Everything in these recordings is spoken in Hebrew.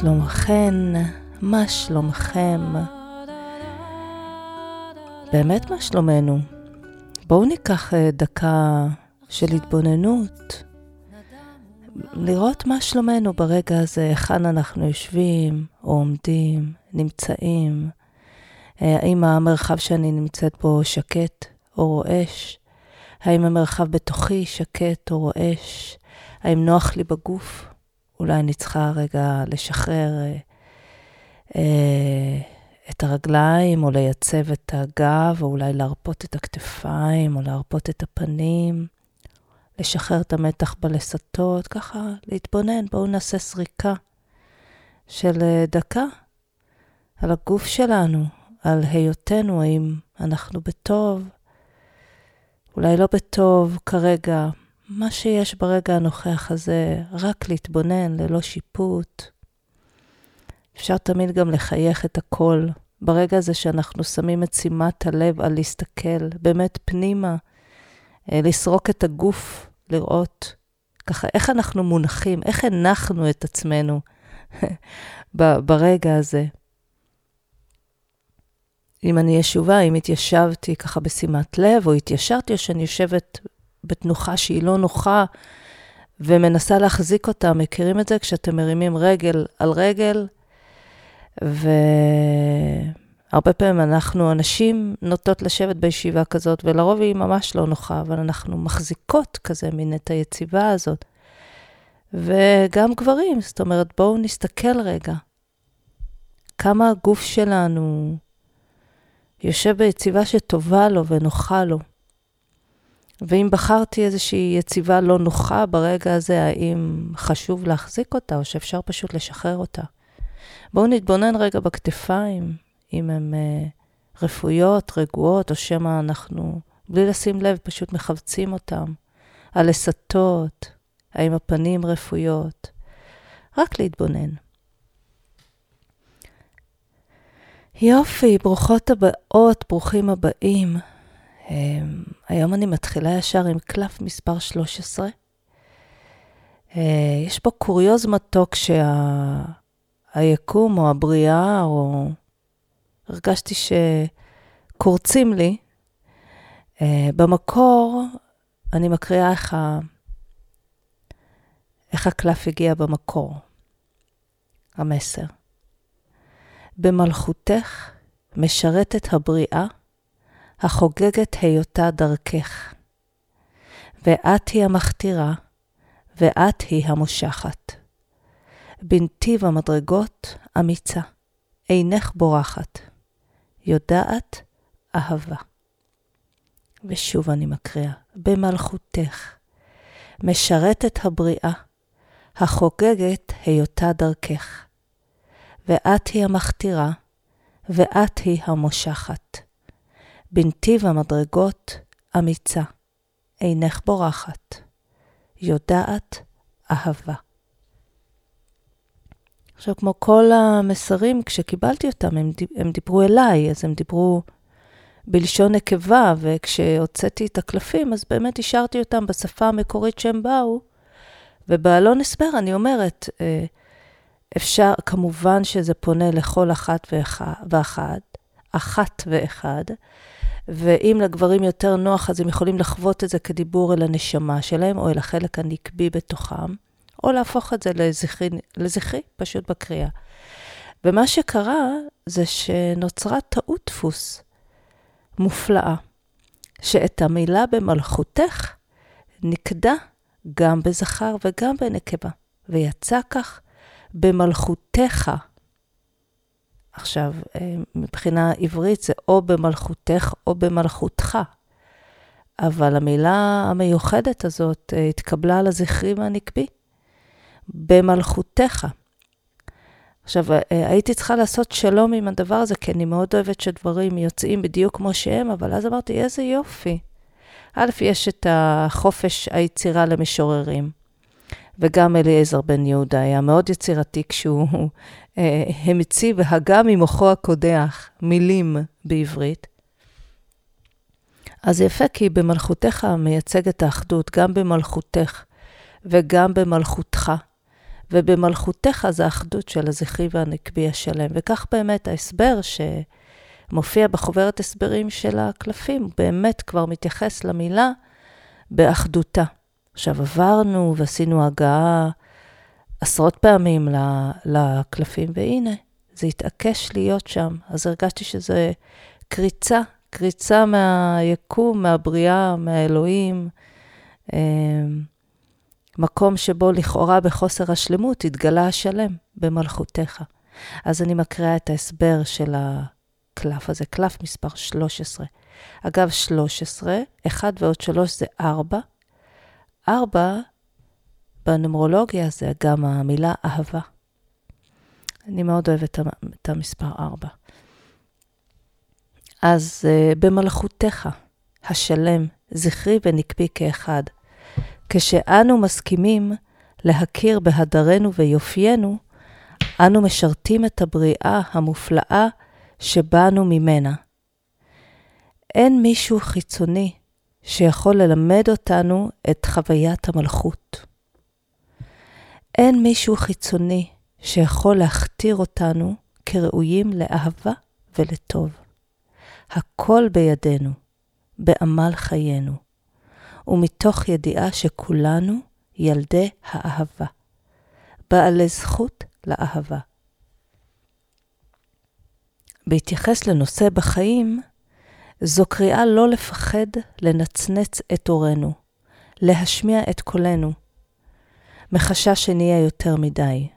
שלומכן? מה שלומכם? באמת מה שלומנו? בואו ניקח אה, דקה של התבוננות, לראות מה שלומנו ברגע הזה, היכן אנחנו יושבים או עומדים, נמצאים, אה, האם המרחב שאני נמצאת בו שקט או רועש, האם המרחב בתוכי שקט או רועש, האם נוח לי בגוף, אולי אני צריכה רגע לשחרר אה, אה, את הרגליים, או לייצב את הגב, או אולי להרפות את הכתפיים, או להרפות את הפנים, לשחרר את המתח בלסתות, ככה להתבונן, בואו נעשה סריקה של אה, דקה על הגוף שלנו, על היותנו, האם אנחנו בטוב, אולי לא בטוב כרגע, מה שיש ברגע הנוכח הזה, רק להתבונן ללא שיפוט. אפשר תמיד גם לחייך את הכל. ברגע הזה שאנחנו שמים את שימת הלב על להסתכל באמת פנימה, אה, לסרוק את הגוף, לראות ככה איך אנחנו מונחים, איך הנחנו את עצמנו ברגע הזה. אם אני ישובה, אם התיישבתי ככה בשימת לב, או התיישרתי, או שאני יושבת בתנוחה שהיא לא נוחה, ומנסה להחזיק אותה. מכירים את זה? כשאתם מרימים רגל על רגל, והרבה פעמים אנחנו, הנשים נוטות לשבת בישיבה כזאת, ולרוב היא ממש לא נוחה, אבל אנחנו מחזיקות כזה מין את היציבה הזאת. וגם גברים, זאת אומרת, בואו נסתכל רגע. כמה הגוף שלנו יושב ביציבה שטובה לו ונוחה לו. ואם בחרתי איזושהי יציבה לא נוחה ברגע הזה, האם חשוב להחזיק אותה, או שאפשר פשוט לשחרר אותה? בואו נתבונן רגע בכתפיים, אם הן uh, רפויות, רגועות, או שמא אנחנו, בלי לשים לב, פשוט מחבצים אותן. הלסתות, האם הפנים רפויות. רק להתבונן. יופי, ברוכות הבאות, ברוכים הבאים. אמ, היום אני מתחילה ישר עם קלף מספר 13. אה, יש פה קוריוז מתוק שהיקום או הבריאה, או הרגשתי שקורצים לי. אה, במקור, אני מקריאה איך, ה... איך הקלף הגיע במקור, המסר. במלכותך משרתת הבריאה החוגגת היותה דרכך. ואת היא המכתירה, ואת היא המושחת. בנתיב המדרגות אמיצה, אינך בורחת, יודעת אהבה. ושוב אני מקריאה, במלכותך, משרתת הבריאה, החוגגת היותה דרכך. ואת היא המכתירה, ואת היא המושחת. בנתיב המדרגות אמיצה, אינך בורחת, יודעת אהבה. עכשיו, כמו כל המסרים, כשקיבלתי אותם, הם, הם דיברו אליי, אז הם דיברו בלשון נקבה, וכשהוצאתי את הקלפים, אז באמת השארתי אותם בשפה המקורית שהם באו, ובעלון הסבר אני אומרת, אה, אפשר, כמובן שזה פונה לכל אחת ואחת, אחת ואחד, ואם לגברים יותר נוח, אז הם יכולים לחוות את זה כדיבור אל הנשמה שלהם, או אל החלק הנקבי בתוכם, או להפוך את זה לזכרי, לזכרי פשוט בקריאה. ומה שקרה זה שנוצרה טעות דפוס מופלאה, שאת המילה במלכותך נקדה גם בזכר וגם בנקבה, ויצא כך במלכותך. עכשיו, אה, מבחינה עברית זה או במלכותך או במלכותך. אבל המילה המיוחדת הזאת אה, התקבלה על הזכרי והנקבי, במלכותך. עכשיו, אה, הייתי צריכה לעשות שלום עם הדבר הזה, כי אני מאוד אוהבת שדברים יוצאים בדיוק כמו שהם, אבל אז אמרתי, איזה יופי. א', יש את החופש היצירה למשוררים. וגם אליעזר בן יהודה היה מאוד יצירתי כשהוא אה, המציא והגה ממוחו הקודח מילים בעברית. אז יפה, כי במלכותך את האחדות, גם במלכותך וגם במלכותך, ובמלכותך זה האחדות של הזכרי והנקבי השלם. וכך באמת ההסבר שמופיע בחוברת הסברים של הקלפים, באמת כבר מתייחס למילה באחדותה. עכשיו עברנו ועשינו הגעה עשרות פעמים לקלפים, והנה, זה התעקש להיות שם. אז הרגשתי שזה קריצה, קריצה מהיקום, מהבריאה, מהאלוהים. אמ, מקום שבו לכאורה בחוסר השלמות התגלה השלם במלכותך. אז אני מקריאה את ההסבר של הקלף הזה, קלף מספר 13. אגב, 13, 1 ועוד 3 זה 4. 4, בנומרולוגיה זה גם המילה אהבה. אני מאוד אוהבת את המספר 4. אז uh, במלכותך, השלם, זכרי ונקבי כאחד, כשאנו מסכימים להכיר בהדרנו ויופיינו, אנו משרתים את הבריאה המופלאה שבאנו ממנה. אין מישהו חיצוני שיכול ללמד אותנו את חוויית המלכות. אין מישהו חיצוני שיכול להכתיר אותנו כראויים לאהבה ולטוב. הכל בידינו, בעמל חיינו. ומתוך ידיעה שכולנו ילדי האהבה, בעלי זכות לאהבה. בהתייחס לנושא בחיים, זו קריאה לא לפחד לנצנץ את אורנו, להשמיע את קולנו, מחשש שנהיה יותר מדי,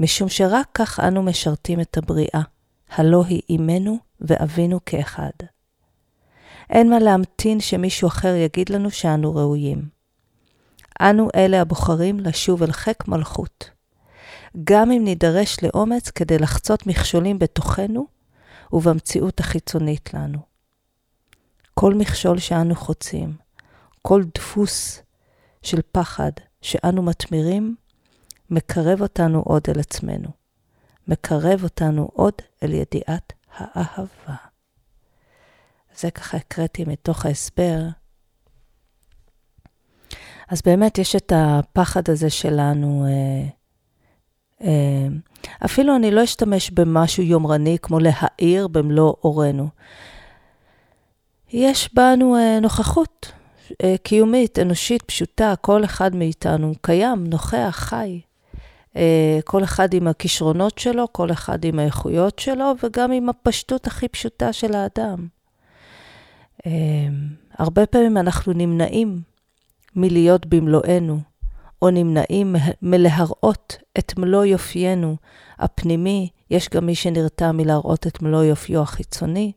משום שרק כך אנו משרתים את הבריאה, הלא היא אימנו ואבינו כאחד. אין מה להמתין שמישהו אחר יגיד לנו שאנו ראויים. אנו אלה הבוחרים לשוב אל חיק מלכות. גם אם נידרש לאומץ כדי לחצות מכשולים בתוכנו ובמציאות החיצונית לנו. כל מכשול שאנו חוצים, כל דפוס של פחד שאנו מתמירים, מקרב אותנו עוד אל עצמנו. מקרב אותנו עוד אל ידיעת האהבה. זה ככה הקראתי מתוך ההסבר. אז באמת יש את הפחד הזה שלנו. אה, אה, אפילו אני לא אשתמש במשהו יומרני כמו להאיר במלוא אורנו. יש בנו אה, נוכחות קיומית, אנושית, פשוטה, כל אחד מאיתנו קיים, נוכח, חי. כל אחד עם הכישרונות שלו, כל אחד עם האיכויות שלו, וגם עם הפשטות הכי פשוטה של האדם. הרבה פעמים אנחנו נמנעים מלהיות במלואנו, או נמנעים מלהראות את מלוא יופיינו הפנימי. יש גם מי שנרתע מלהראות את מלוא יופיו החיצוני,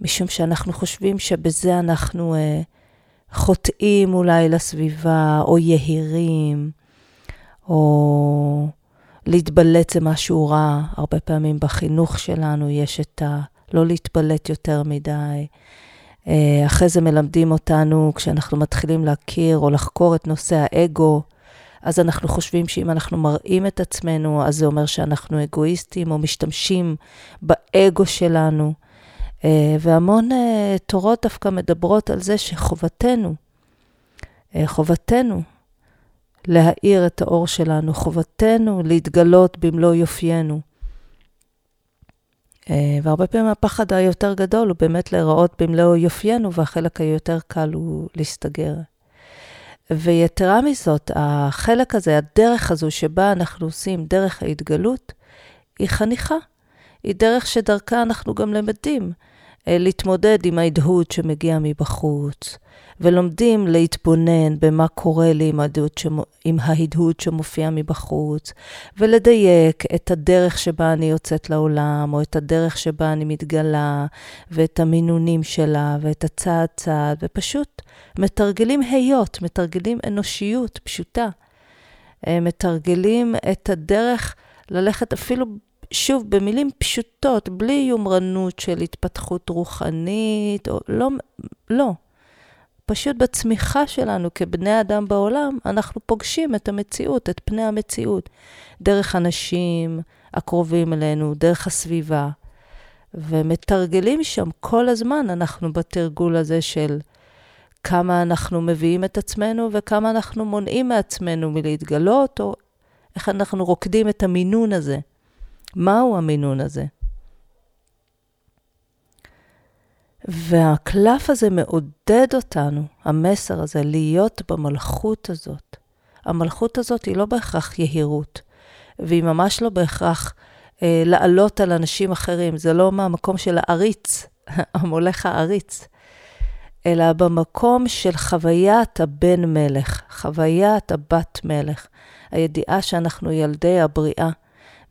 משום שאנחנו חושבים שבזה אנחנו אה, חוטאים אולי לסביבה, או יהירים, או להתבלט זה משהו רע. הרבה פעמים בחינוך שלנו יש את ה... לא להתבלט יותר מדי. אה, אחרי זה מלמדים אותנו, כשאנחנו מתחילים להכיר או לחקור את נושא האגו, אז אנחנו חושבים שאם אנחנו מראים את עצמנו, אז זה אומר שאנחנו אגואיסטים או משתמשים באגו שלנו. אה, והמון אה, תורות דווקא מדברות על זה שחובתנו, חובתנו להאיר את האור שלנו, חובתנו להתגלות במלוא יופיינו. אה, והרבה פעמים הפחד היותר גדול הוא באמת להיראות במלוא יופיינו, והחלק היותר קל הוא להסתגר. ויתרה מזאת, החלק הזה, הדרך הזו שבה אנחנו עושים דרך ההתגלות, היא חניכה. היא דרך שדרכה אנחנו גם למדים אה, להתמודד עם ההדהוד שמגיע מבחוץ, ולומדים להתבונן במה קורה לי עם, שמו, עם ההדהוד שמופיע מבחוץ, ולדייק את הדרך שבה אני יוצאת לעולם, או את הדרך שבה אני מתגלה, ואת המינונים שלה, ואת הצעד צעד, ופשוט מתרגלים היות, מתרגלים אנושיות פשוטה. אה, מתרגלים את הדרך ללכת אפילו שוב, במילים פשוטות, בלי יומרנות של התפתחות רוחנית, או לא, לא. פשוט בצמיחה שלנו כבני אדם בעולם, אנחנו פוגשים את המציאות, את פני המציאות, דרך אנשים הקרובים אלינו, דרך הסביבה, ומתרגלים שם כל הזמן, אנחנו בתרגול הזה של כמה אנחנו מביאים את עצמנו וכמה אנחנו מונעים מעצמנו מלהתגלות, או איך אנחנו רוקדים את המינון הזה. מהו המינון הזה? והקלף הזה מעודד אותנו, המסר הזה, להיות במלכות הזאת. המלכות הזאת היא לא בהכרח יהירות, והיא ממש לא בהכרח אה, לעלות על אנשים אחרים. זה לא מהמקום של העריץ, המולך העריץ, אלא במקום של חוויית הבן מלך, חוויית הבת מלך, הידיעה שאנחנו ילדי הבריאה,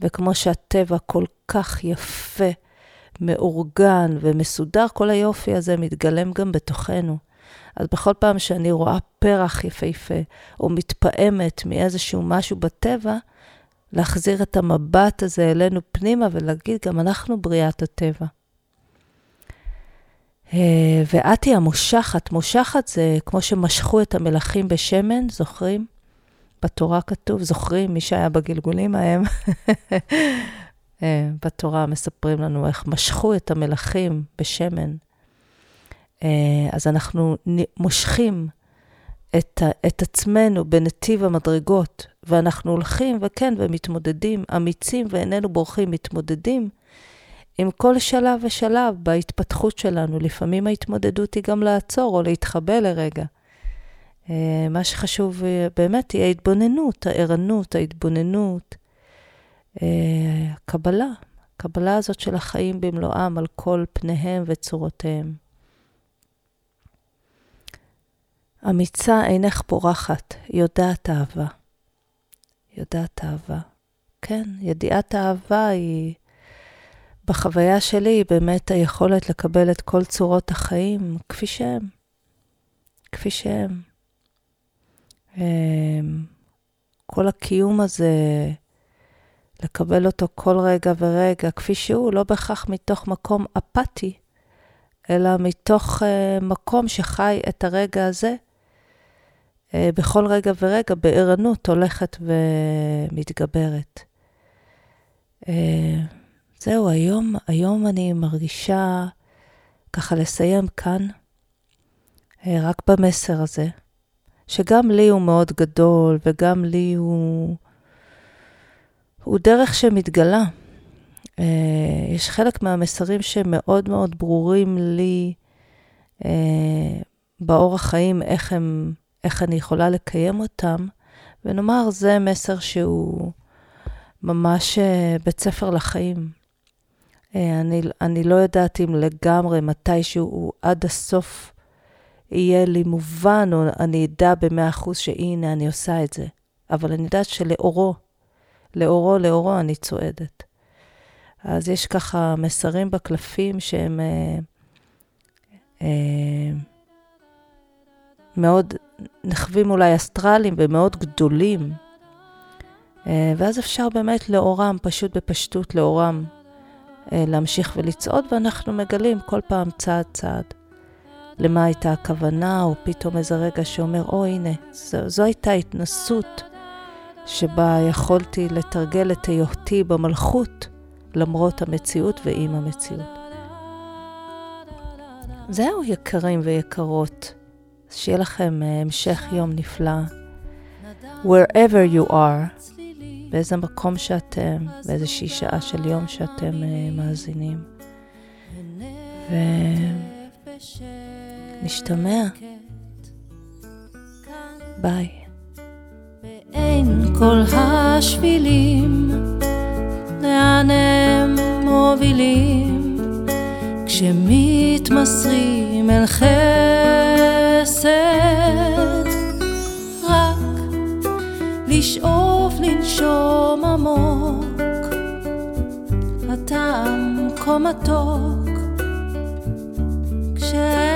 וכמו שהטבע כל כך יפה, מאורגן ומסודר, כל היופי הזה מתגלם גם בתוכנו. אז בכל פעם שאני רואה פרח יפהפה, או מתפעמת מאיזשהו משהו בטבע, להחזיר את המבט הזה אלינו פנימה ולהגיד, גם אנחנו בריאת הטבע. אה, ואת היא המושחת. מושחת זה כמו שמשכו את המלכים בשמן, זוכרים? בתורה כתוב, זוכרים, מי שהיה בגלגולים ההם, אה, בתורה מספרים לנו איך משכו את המלכים בשמן. אה, אז אנחנו מושכים את, את עצמנו בנתיב המדרגות, ואנחנו הולכים, וכן, ומתמודדים, אמיצים ואיננו בורחים, מתמודדים עם כל שלב ושלב בהתפתחות שלנו. לפעמים ההתמודדות היא גם לעצור או להתחבא לרגע. אה, מה שחשוב באמת היא ההתבוננות, הערנות, ההתבוננות, הקבלה, הקבלה הזאת של החיים במלואם על כל פניהם וצורותיהם. אמיצה אינך פורחת, יודעת אהבה. יודעת אהבה. כן, ידיעת אהבה היא, בחוויה שלי, היא באמת היכולת לקבל את כל צורות החיים כפי שהם. כפי שהם. אמ, כל הקיום הזה, לקבל אותו כל רגע ורגע, כפי שהוא, לא בהכרח מתוך מקום אפאתי, אלא מתוך uh, מקום שחי את הרגע הזה uh, בכל רגע ורגע, בערנות הולכת ומתגברת. Uh, זהו, היום, היום אני מרגישה ככה לסיים כאן, רק במסר הזה, שגם לי הוא מאוד גדול, וגם לי הוא... הוא דרך שמתגלה. Uh, יש חלק מהמסרים שמאוד מאוד ברורים לי uh, באורח חיים, איך, הם, איך אני יכולה לקיים אותם, ונאמר, זה מסר שהוא ממש uh, בית ספר לחיים. Uh, אני, אני לא יודעת אם לגמרי, מתישהו הוא עד הסוף יהיה לי מובן, או אני אדע במאה אחוז שהנה, אני עושה את זה. אבל אני יודעת שלאורו, לאורו, לאורו אני צועדת. אז יש ככה מסרים בקלפים שהם אה, אה, מאוד נחווים אולי אסטרליים ומאוד גדולים. אה, ואז אפשר באמת לאורם, פשוט בפשטות לאורם, אה, להמשיך ולצעוד, ואנחנו מגלים כל פעם צעד צעד. למה הייתה הכוונה, או פתאום איזה רגע שאומר, או הנה, זו, זו הייתה התנסות שבה יכולתי לתרגל את היותי במלכות למרות המציאות ועם המציאות. זהו, יקרים ויקרות. שיהיה לכם אה, המשך יום נפלא. wherever you are, באיזה מקום שאתם, באיזושהי שעה של יום שאתם uh, מאזינים. ונשתמע. ביי. בין כל השבילים, לאן הם מובילים, כשמתמסרים אל חסד, רק לשאוף לנשום עמוק, הטעם כה מתוק, כשאין